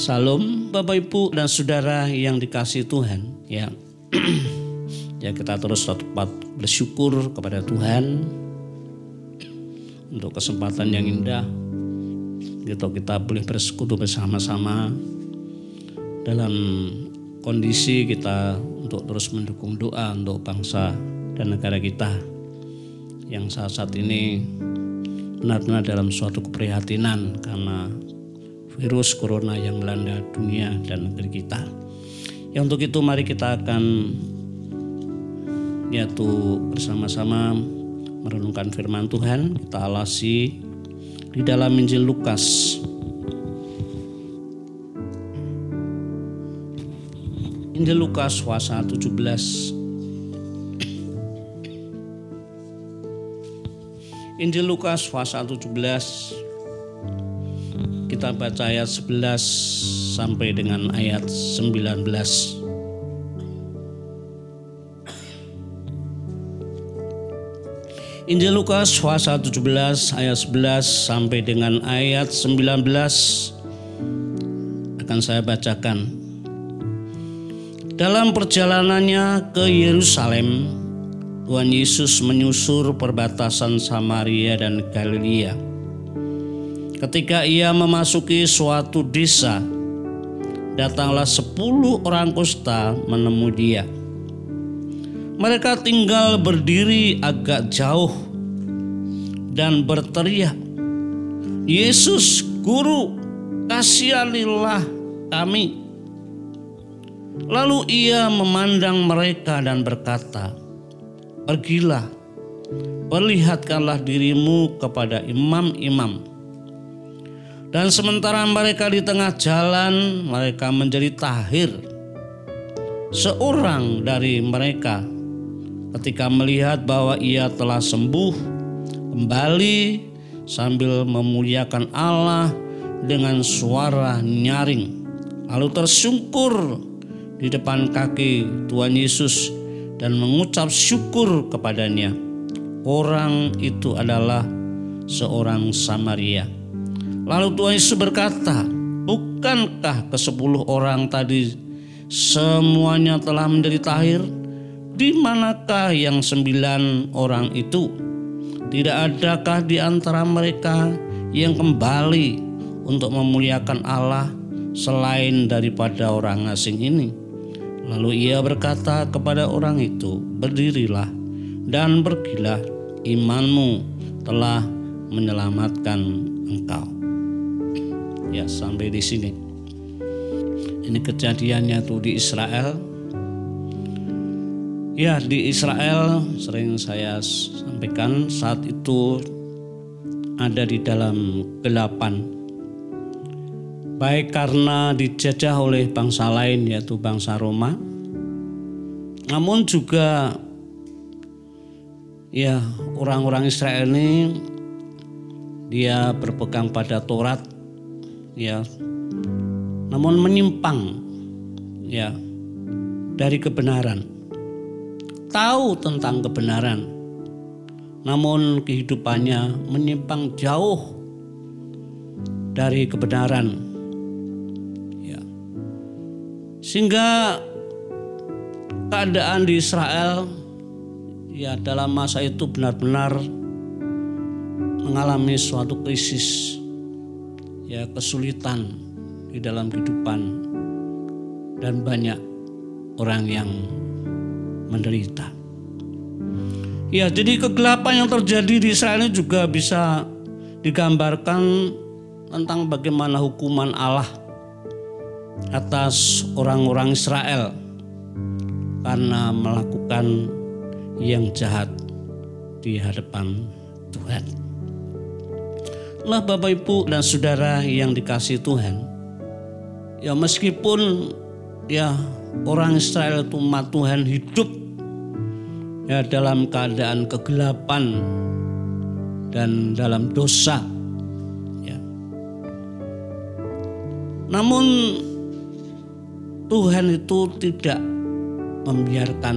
Salam Bapak Ibu dan Saudara yang dikasih Tuhan ya. ya kita terus tetap bersyukur kepada Tuhan untuk kesempatan yang indah gitu kita boleh bersekutu bersama-sama dalam kondisi kita untuk terus mendukung doa untuk bangsa dan negara kita yang saat-saat ini benar-benar dalam suatu keprihatinan karena virus corona yang melanda dunia dan negeri kita. Ya untuk itu mari kita akan yaitu bersama-sama merenungkan firman Tuhan. Kita alasi di dalam Injil Lukas. Injil Lukas pasal 17 Injil Lukas pasal 17 kita baca ayat 11 sampai dengan ayat 19. Injil Lukas pasal 17 ayat 11 sampai dengan ayat 19 akan saya bacakan. Dalam perjalanannya ke Yerusalem, Tuhan Yesus menyusur perbatasan Samaria dan Galilea Ketika ia memasuki suatu desa, datanglah sepuluh orang kusta menemui dia. Mereka tinggal berdiri agak jauh dan berteriak, Yesus Guru, kasihanilah kami. Lalu ia memandang mereka dan berkata, Pergilah, perlihatkanlah dirimu kepada imam-imam. Dan sementara mereka di tengah jalan, mereka menjadi tahir. Seorang dari mereka ketika melihat bahwa ia telah sembuh, kembali sambil memuliakan Allah dengan suara nyaring. Lalu tersungkur di depan kaki Tuhan Yesus dan mengucap syukur kepadanya. Orang itu adalah seorang Samaria. Lalu Tuhan Yesus berkata, bukankah ke sepuluh orang tadi semuanya telah menjadi tahir? Di manakah yang sembilan orang itu? Tidak adakah di antara mereka yang kembali untuk memuliakan Allah selain daripada orang asing ini? Lalu ia berkata kepada orang itu, berdirilah dan pergilah, imanmu telah menyelamatkan engkau. Ya sampai di sini. Ini kejadiannya tuh di Israel. Ya di Israel sering saya sampaikan saat itu ada di dalam gelapan. Baik karena dijajah oleh bangsa lain yaitu bangsa Roma. Namun juga ya orang-orang Israel ini dia berpegang pada Taurat ya. Namun menyimpang. Ya. Dari kebenaran. Tahu tentang kebenaran. Namun kehidupannya menyimpang jauh dari kebenaran. Ya. Sehingga keadaan di Israel ya dalam masa itu benar-benar mengalami suatu krisis ya kesulitan di dalam kehidupan dan banyak orang yang menderita. Ya, jadi kegelapan yang terjadi di Israel ini juga bisa digambarkan tentang bagaimana hukuman Allah atas orang-orang Israel karena melakukan yang jahat di hadapan Tuhan lah Bapak Ibu dan Saudara yang dikasih Tuhan. Ya meskipun ya orang Israel itu umat Tuhan hidup ya dalam keadaan kegelapan dan dalam dosa ya. Namun Tuhan itu tidak membiarkan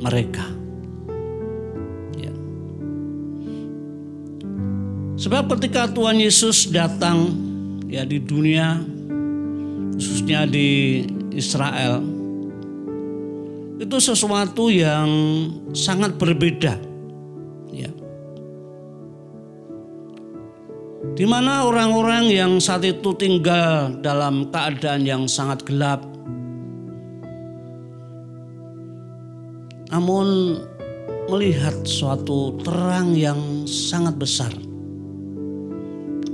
mereka Sebab ketika Tuhan Yesus datang ya di dunia khususnya di Israel itu sesuatu yang sangat berbeda ya. Di mana orang-orang yang saat itu tinggal dalam keadaan yang sangat gelap namun melihat suatu terang yang sangat besar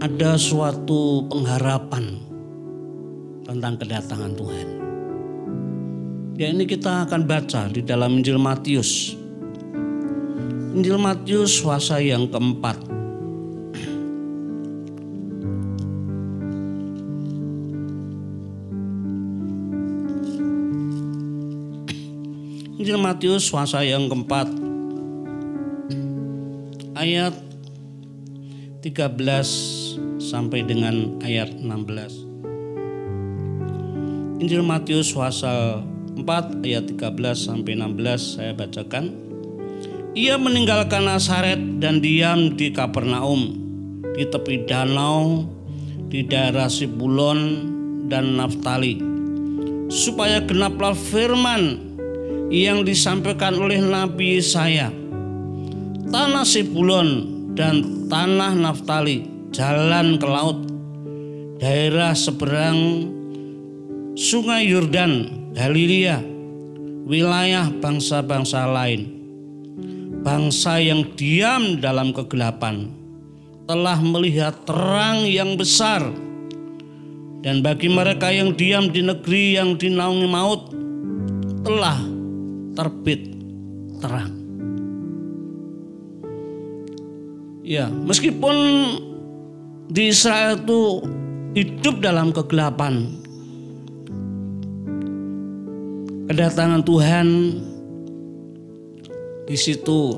ada suatu pengharapan tentang kedatangan Tuhan. Ya ini kita akan baca di dalam Injil Matius. Injil Matius puasa yang keempat. Injil Matius puasa yang keempat ayat 13 sampai dengan ayat 16. Injil Matius pasal 4 ayat 13 sampai 16 saya bacakan. Ia meninggalkan Nasaret dan diam di Kapernaum di tepi danau di daerah Sibulon dan Naftali supaya genaplah firman yang disampaikan oleh Nabi Yesaya tanah Sibulon dan tanah Naftali, jalan ke laut, daerah seberang Sungai Yordan, Galilea, wilayah bangsa-bangsa lain. Bangsa yang diam dalam kegelapan telah melihat terang yang besar. Dan bagi mereka yang diam di negeri yang dinaungi maut telah terbit terang. Ya, meskipun di Israel itu hidup dalam kegelapan. Kedatangan Tuhan di situ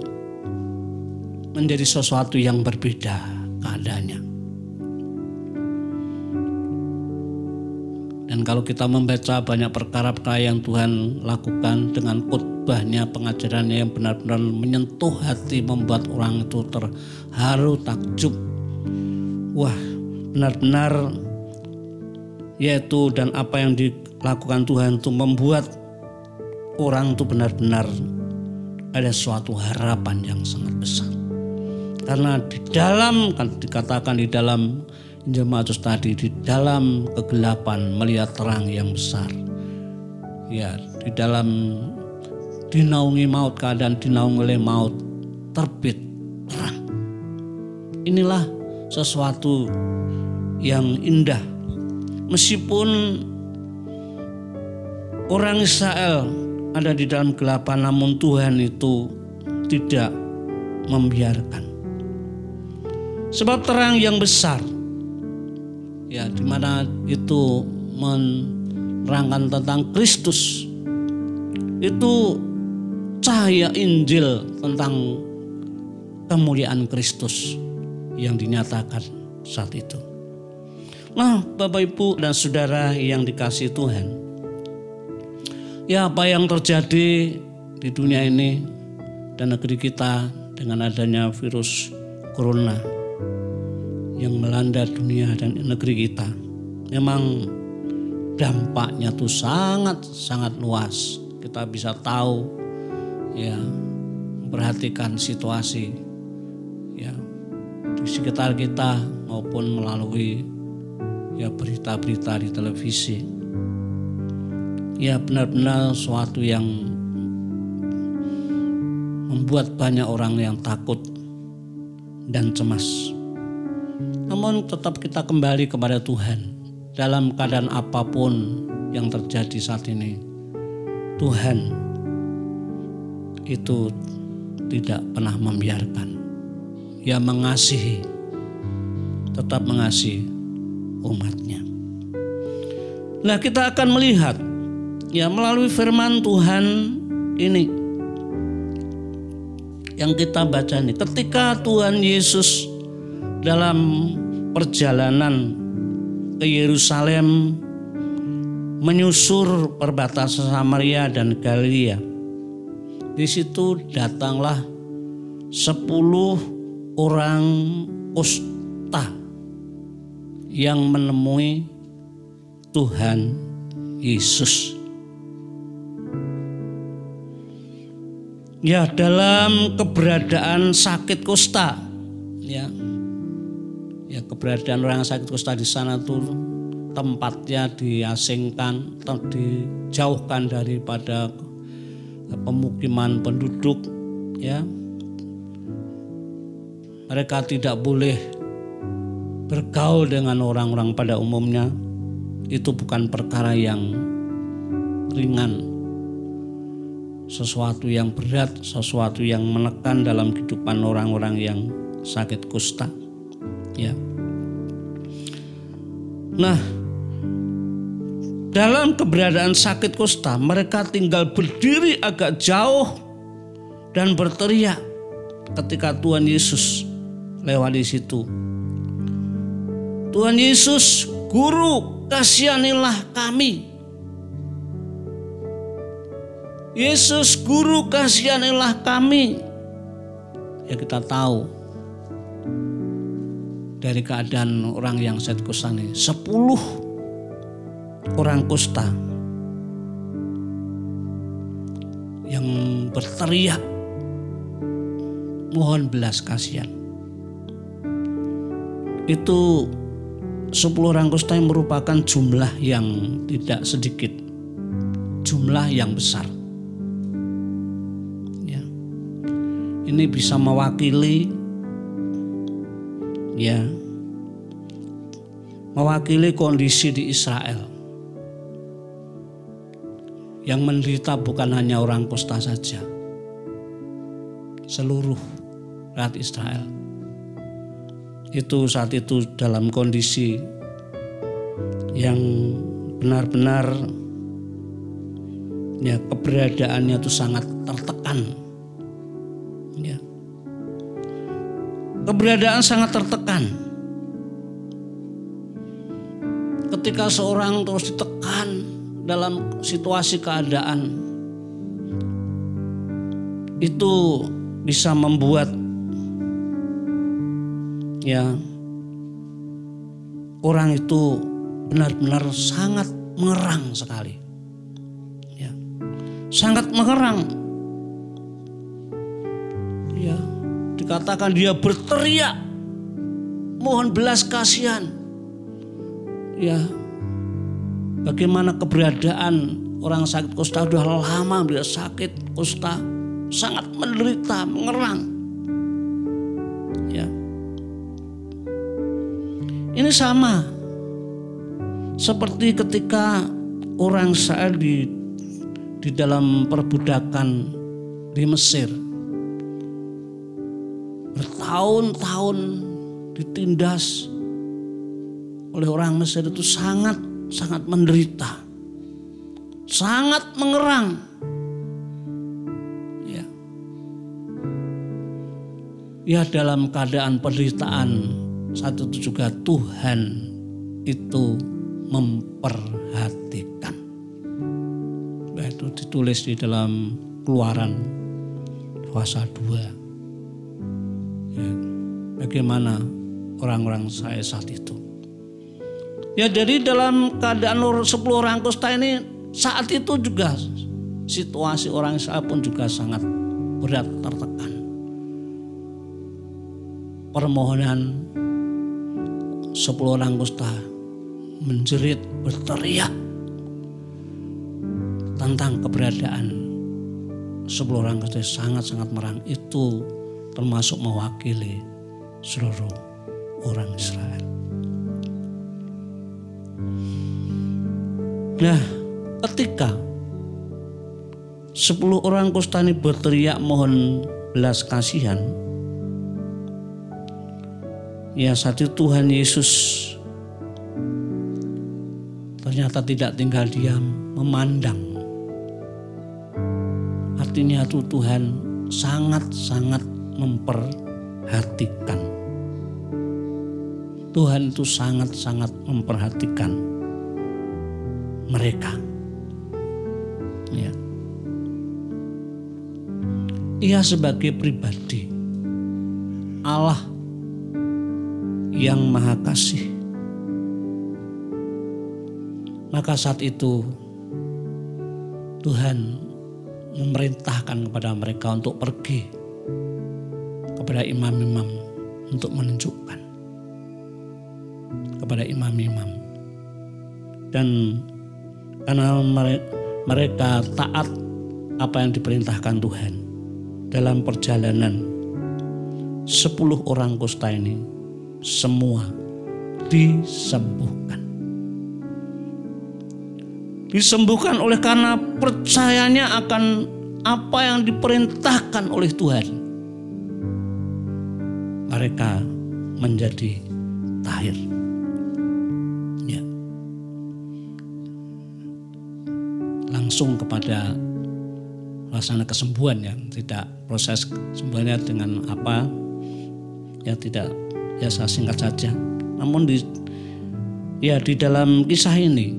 menjadi sesuatu yang berbeda keadaannya. Dan kalau kita membaca banyak perkara-perkara yang Tuhan lakukan dengan khotbahnya, pengajarannya yang benar-benar menyentuh hati, membuat orang itu terharu, takjub. Wah, benar-benar yaitu dan apa yang dilakukan Tuhan itu membuat orang itu benar-benar ada suatu harapan yang sangat besar. Karena di dalam kan dikatakan di dalam Injil Matius tadi di dalam kegelapan melihat terang yang besar. Ya, di dalam dinaungi maut keadaan dinaungi oleh maut terbit terang. Inilah sesuatu yang indah. Meskipun orang Israel ada di dalam kegelapan namun Tuhan itu tidak membiarkan. Sebab terang yang besar ya di mana itu menerangkan tentang Kristus itu cahaya Injil tentang kemuliaan Kristus yang dinyatakan saat itu. Nah, Bapak Ibu dan Saudara yang dikasih Tuhan, ya apa yang terjadi di dunia ini dan negeri kita dengan adanya virus corona yang melanda dunia dan negeri kita. Memang dampaknya tuh sangat sangat luas. Kita bisa tahu ya memperhatikan situasi sekitar kita maupun melalui ya berita-berita di televisi. Ya benar-benar suatu yang membuat banyak orang yang takut dan cemas. Namun tetap kita kembali kepada Tuhan dalam keadaan apa pun yang terjadi saat ini. Tuhan itu tidak pernah membiarkan. Ia mengasihi, tetap mengasihi umatnya. Nah kita akan melihat ya melalui firman Tuhan ini yang kita baca ini. Ketika Tuhan Yesus dalam perjalanan ke Yerusalem menyusur perbatasan Samaria dan Galilea. Di situ datanglah sepuluh orang kusta yang menemui Tuhan Yesus. Ya dalam keberadaan sakit kusta, ya, ya keberadaan orang sakit kusta di sana tuh tempatnya diasingkan, dijauhkan daripada pemukiman penduduk, ya. Mereka tidak boleh bergaul dengan orang-orang pada umumnya. Itu bukan perkara yang ringan, sesuatu yang berat, sesuatu yang menekan dalam kehidupan orang-orang yang sakit kusta. Ya. Nah, dalam keberadaan sakit kusta, mereka tinggal berdiri agak jauh dan berteriak ketika Tuhan Yesus lewat di situ. Tuhan Yesus, Guru, kasihanilah kami. Yesus, Guru, kasihanilah kami. Ya kita tahu dari keadaan orang yang sakit kusta ini, sepuluh orang kusta yang berteriak mohon belas kasihan itu 10 orang kusta yang merupakan jumlah yang tidak sedikit. Jumlah yang besar. Ya. Ini bisa mewakili ya mewakili kondisi di Israel. Yang menderita bukan hanya orang kusta saja seluruh rakyat Israel itu saat itu dalam kondisi yang benar-benar ya keberadaannya itu sangat tertekan. Ya. Keberadaan sangat tertekan. Ketika seorang terus ditekan dalam situasi keadaan itu bisa membuat ya orang itu benar-benar sangat mengerang sekali. Ya. Sangat mengerang. Ya, dikatakan dia berteriak mohon belas kasihan. Ya. Bagaimana keberadaan orang sakit kusta sudah lama dia sakit kusta sangat menderita, mengerang. Ini sama. Seperti ketika orang saat di di dalam perbudakan di Mesir. Bertahun-tahun ditindas oleh orang Mesir itu sangat sangat menderita. Sangat mengerang. Ya. Ya dalam keadaan penderitaan saat itu juga Tuhan itu memperhatikan. Itu ditulis di dalam keluaran puasa 2. Ya, bagaimana orang-orang saya saat itu. Ya dari dalam keadaan 10 orang kusta ini saat itu juga situasi orang Israel pun juga sangat berat tertekan. Permohonan sepuluh orang kusta menjerit berteriak tentang keberadaan sepuluh orang kusta sangat-sangat merang itu termasuk mewakili seluruh orang Israel. Nah, ketika sepuluh orang kusta ini berteriak mohon belas kasihan, Ya satu Tuhan Yesus ternyata tidak tinggal diam memandang. Artinya itu Tuhan sangat-sangat memperhatikan. Tuhan itu sangat-sangat memperhatikan mereka. Ya. Ia sebagai pribadi Allah yang maha kasih. Maka saat itu Tuhan memerintahkan kepada mereka untuk pergi kepada imam-imam untuk menunjukkan kepada imam-imam dan karena mereka taat apa yang diperintahkan Tuhan dalam perjalanan sepuluh orang kusta ini semua disembuhkan disembuhkan oleh karena percayanya akan apa yang diperintahkan oleh Tuhan. Mereka menjadi tahir. Ya. Langsung kepada laksana kesembuhan yang tidak proses kesembuhannya dengan apa ya tidak ya saya singkat saja. Namun di ya di dalam kisah ini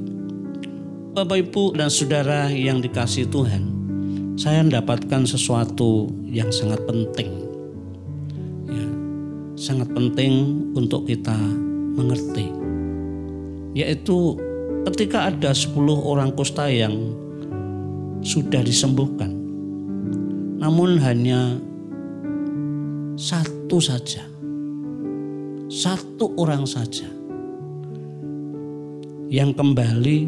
Bapak Ibu dan Saudara yang dikasih Tuhan, saya mendapatkan sesuatu yang sangat penting. Ya, sangat penting untuk kita mengerti. Yaitu ketika ada 10 orang kusta yang sudah disembuhkan. Namun hanya satu saja. Satu orang saja yang kembali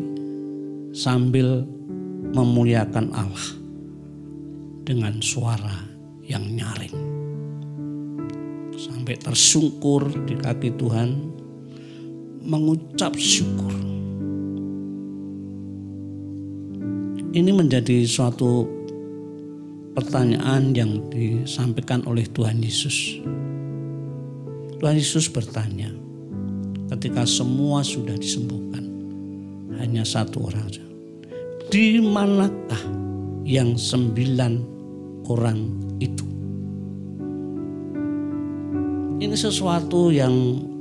sambil memuliakan Allah dengan suara yang nyaring. Sampai tersungkur di kaki Tuhan mengucap syukur. Ini menjadi suatu pertanyaan yang disampaikan oleh Tuhan Yesus. Tuhan Yesus bertanya, ketika semua sudah disembuhkan, hanya satu orang saja. Di manakah yang sembilan orang itu? Ini sesuatu yang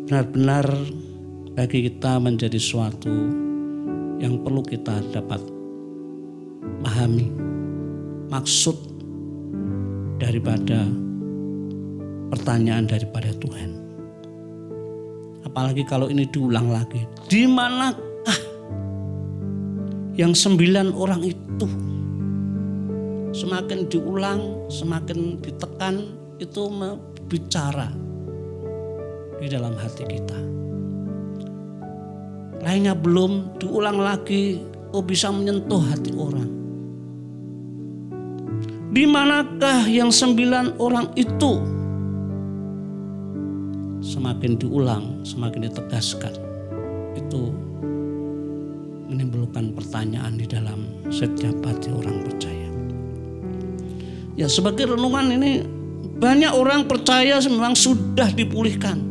benar-benar bagi kita menjadi suatu yang perlu kita dapat pahami maksud daripada pertanyaan daripada Tuhan. Apalagi kalau ini diulang lagi. Di mana yang sembilan orang itu semakin diulang, semakin ditekan itu bicara di dalam hati kita. Lainnya belum diulang lagi, oh bisa menyentuh hati orang. Di manakah yang sembilan orang itu? Semakin diulang, semakin ditegaskan. Itu menimbulkan pertanyaan di dalam setiap hati orang percaya. Ya sebagai renungan ini banyak orang percaya memang sudah dipulihkan.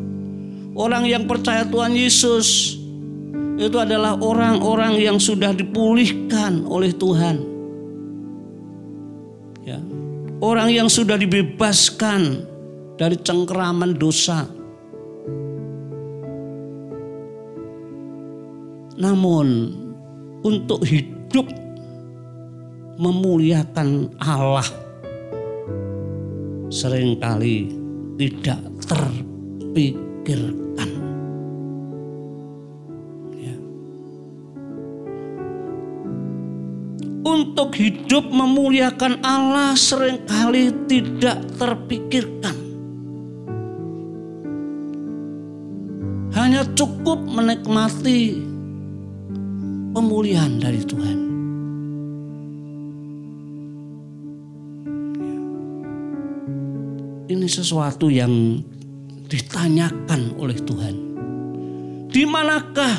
Orang yang percaya Tuhan Yesus itu adalah orang-orang yang sudah dipulihkan oleh Tuhan. Ya. Orang yang sudah dibebaskan dari cengkeraman dosa. Namun untuk hidup memuliakan Allah sering kali tidak terpikirkan. Ya. Untuk hidup memuliakan Allah sering kali tidak terpikirkan. Hanya cukup menikmati pemulihan dari Tuhan. Ini sesuatu yang ditanyakan oleh Tuhan. Di manakah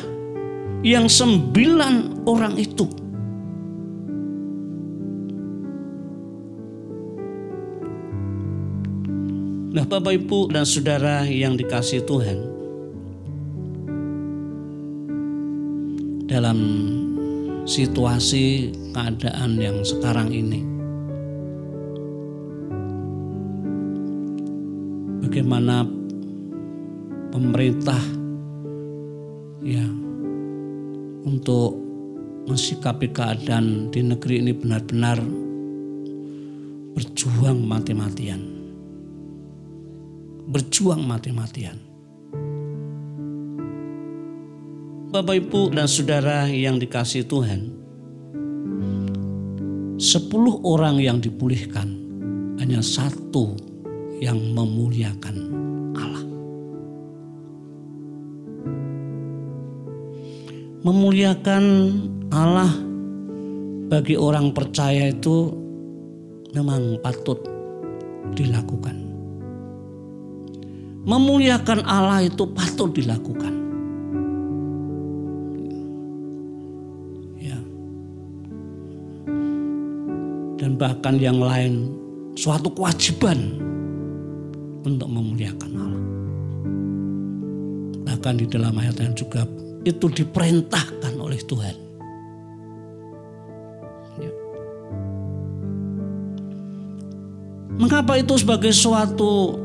yang sembilan orang itu? Nah Bapak Ibu dan Saudara yang dikasih Tuhan. dalam situasi keadaan yang sekarang ini. Bagaimana pemerintah ya untuk mensikapi keadaan di negeri ini benar-benar berjuang mati-matian. Berjuang mati-matian Bapak Ibu dan Saudara yang dikasih Tuhan. sepuluh orang yang dipulihkan hanya satu yang memuliakan Allah. Memuliakan Allah bagi orang percaya itu memang patut dilakukan. Memuliakan Allah itu patut dilakukan. Dan bahkan yang lain suatu kewajiban untuk memuliakan Allah. Bahkan di dalam ayat yang juga itu diperintahkan oleh Tuhan. Ya. Mengapa itu sebagai suatu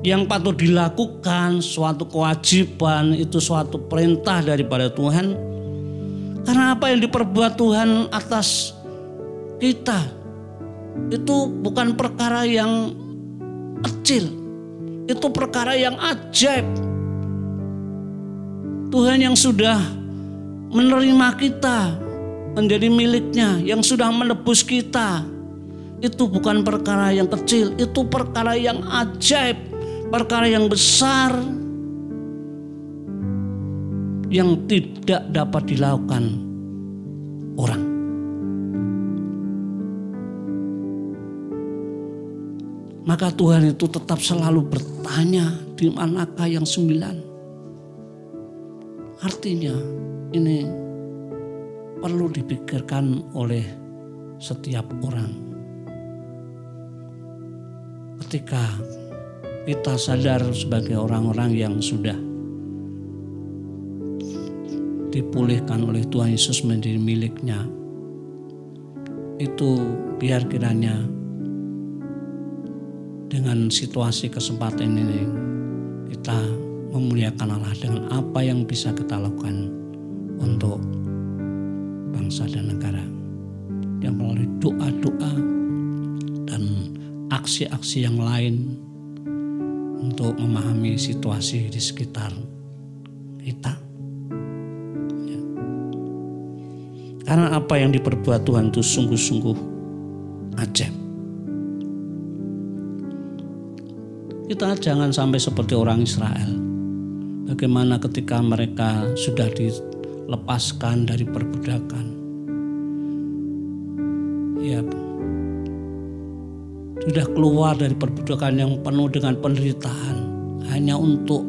yang patut dilakukan, suatu kewajiban, itu suatu perintah daripada Tuhan. Karena apa yang diperbuat Tuhan atas kita itu bukan perkara yang kecil. Itu perkara yang ajaib. Tuhan yang sudah menerima kita menjadi miliknya, yang sudah menebus kita. Itu bukan perkara yang kecil, itu perkara yang ajaib perkara yang besar yang tidak dapat dilakukan Maka Tuhan itu tetap selalu bertanya di manakah yang sembilan. Artinya ini perlu dipikirkan oleh setiap orang. Ketika kita sadar sebagai orang-orang yang sudah dipulihkan oleh Tuhan Yesus menjadi miliknya. Itu biar kiranya dengan situasi kesempatan ini kita memuliakan Allah dengan apa yang bisa kita lakukan untuk bangsa dan negara. Yang melalui doa-doa dan aksi-aksi yang lain untuk memahami situasi di sekitar kita. Ya. Karena apa yang diperbuat Tuhan itu sungguh-sungguh ajaib. Kita jangan sampai seperti orang Israel. Bagaimana ketika mereka sudah dilepaskan dari perbudakan. Ya, sudah keluar dari perbudakan yang penuh dengan penderitaan hanya untuk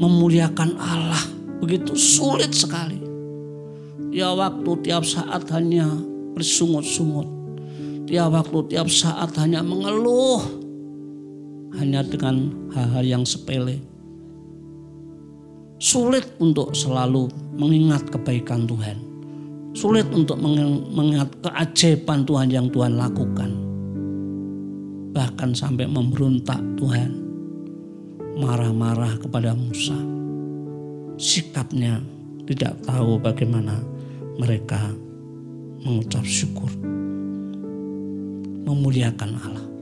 memuliakan Allah begitu sulit sekali. Ya waktu tiap saat hanya bersungut-sungut. Tiap waktu tiap saat hanya mengeluh hanya dengan hal-hal yang sepele. Sulit untuk selalu mengingat kebaikan Tuhan. Sulit untuk mengingat keajaiban Tuhan yang Tuhan lakukan. Bahkan sampai memberontak Tuhan. Marah-marah kepada Musa. Sikapnya tidak tahu bagaimana mereka mengucap syukur. Memuliakan Allah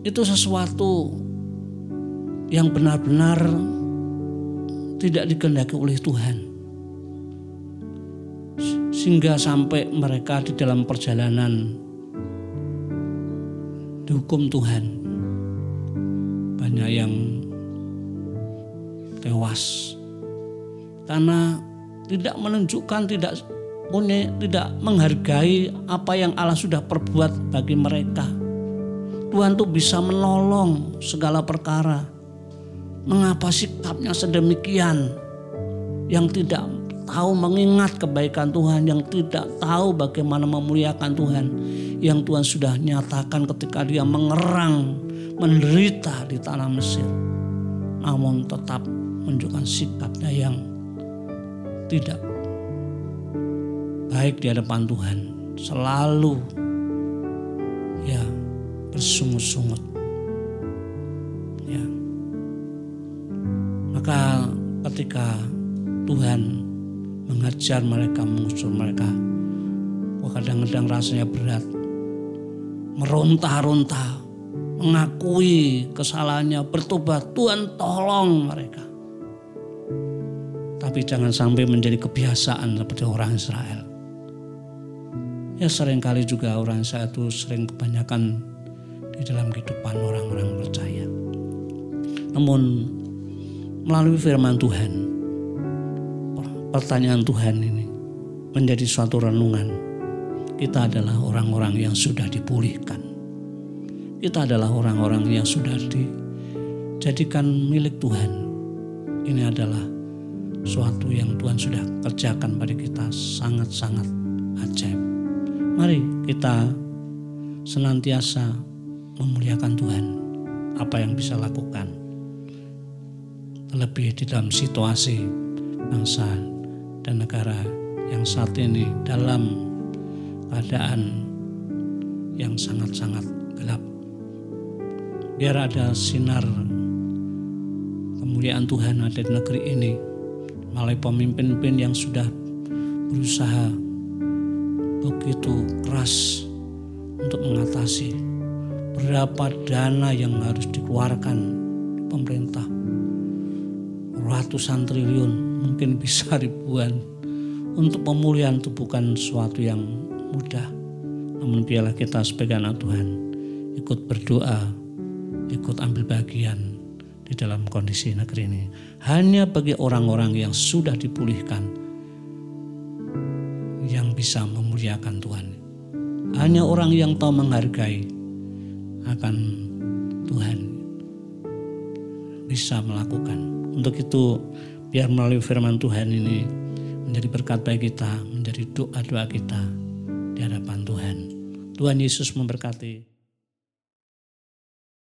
itu sesuatu yang benar-benar tidak dikehendaki oleh Tuhan. Sehingga sampai mereka di dalam perjalanan dihukum Tuhan. Banyak yang tewas. Karena tidak menunjukkan tidak punya tidak menghargai apa yang Allah sudah perbuat bagi mereka Tuhan tuh bisa menolong segala perkara. Mengapa sikapnya sedemikian? Yang tidak tahu mengingat kebaikan Tuhan, yang tidak tahu bagaimana memuliakan Tuhan, yang Tuhan sudah nyatakan ketika dia mengerang, menderita di tanah Mesir, namun tetap menunjukkan sikapnya yang tidak baik di hadapan Tuhan, selalu ya bersungut-sungut. Ya. Maka ketika Tuhan mengajar mereka, mengusur mereka. Kadang-kadang rasanya berat. Meronta-ronta, mengakui kesalahannya, bertobat. Tuhan tolong mereka. Tapi jangan sampai menjadi kebiasaan seperti orang Israel. Ya sering kali juga orang Israel itu sering kebanyakan di dalam kehidupan orang-orang percaya. Namun melalui firman Tuhan, pertanyaan Tuhan ini menjadi suatu renungan. Kita adalah orang-orang yang sudah dipulihkan. Kita adalah orang-orang yang sudah dijadikan milik Tuhan. Ini adalah suatu yang Tuhan sudah kerjakan pada kita sangat-sangat ajaib. Mari kita senantiasa memuliakan Tuhan apa yang bisa lakukan. Terlebih di dalam situasi bangsa dan negara yang saat ini dalam keadaan yang sangat-sangat gelap. Biar ada sinar kemuliaan Tuhan ada di negeri ini melalui pemimpin-pemimpin yang sudah berusaha begitu keras untuk mengatasi berapa dana yang harus dikeluarkan pemerintah. Ratusan triliun, mungkin bisa ribuan. Untuk pemulihan itu bukan sesuatu yang mudah. Namun biarlah kita sebagai anak Tuhan ikut berdoa, ikut ambil bagian di dalam kondisi negeri ini. Hanya bagi orang-orang yang sudah dipulihkan yang bisa memuliakan Tuhan. Hanya orang yang tahu menghargai akan Tuhan bisa melakukan. Untuk itu biar melalui firman Tuhan ini menjadi berkat bagi kita, menjadi doa-doa kita di hadapan Tuhan. Tuhan Yesus memberkati.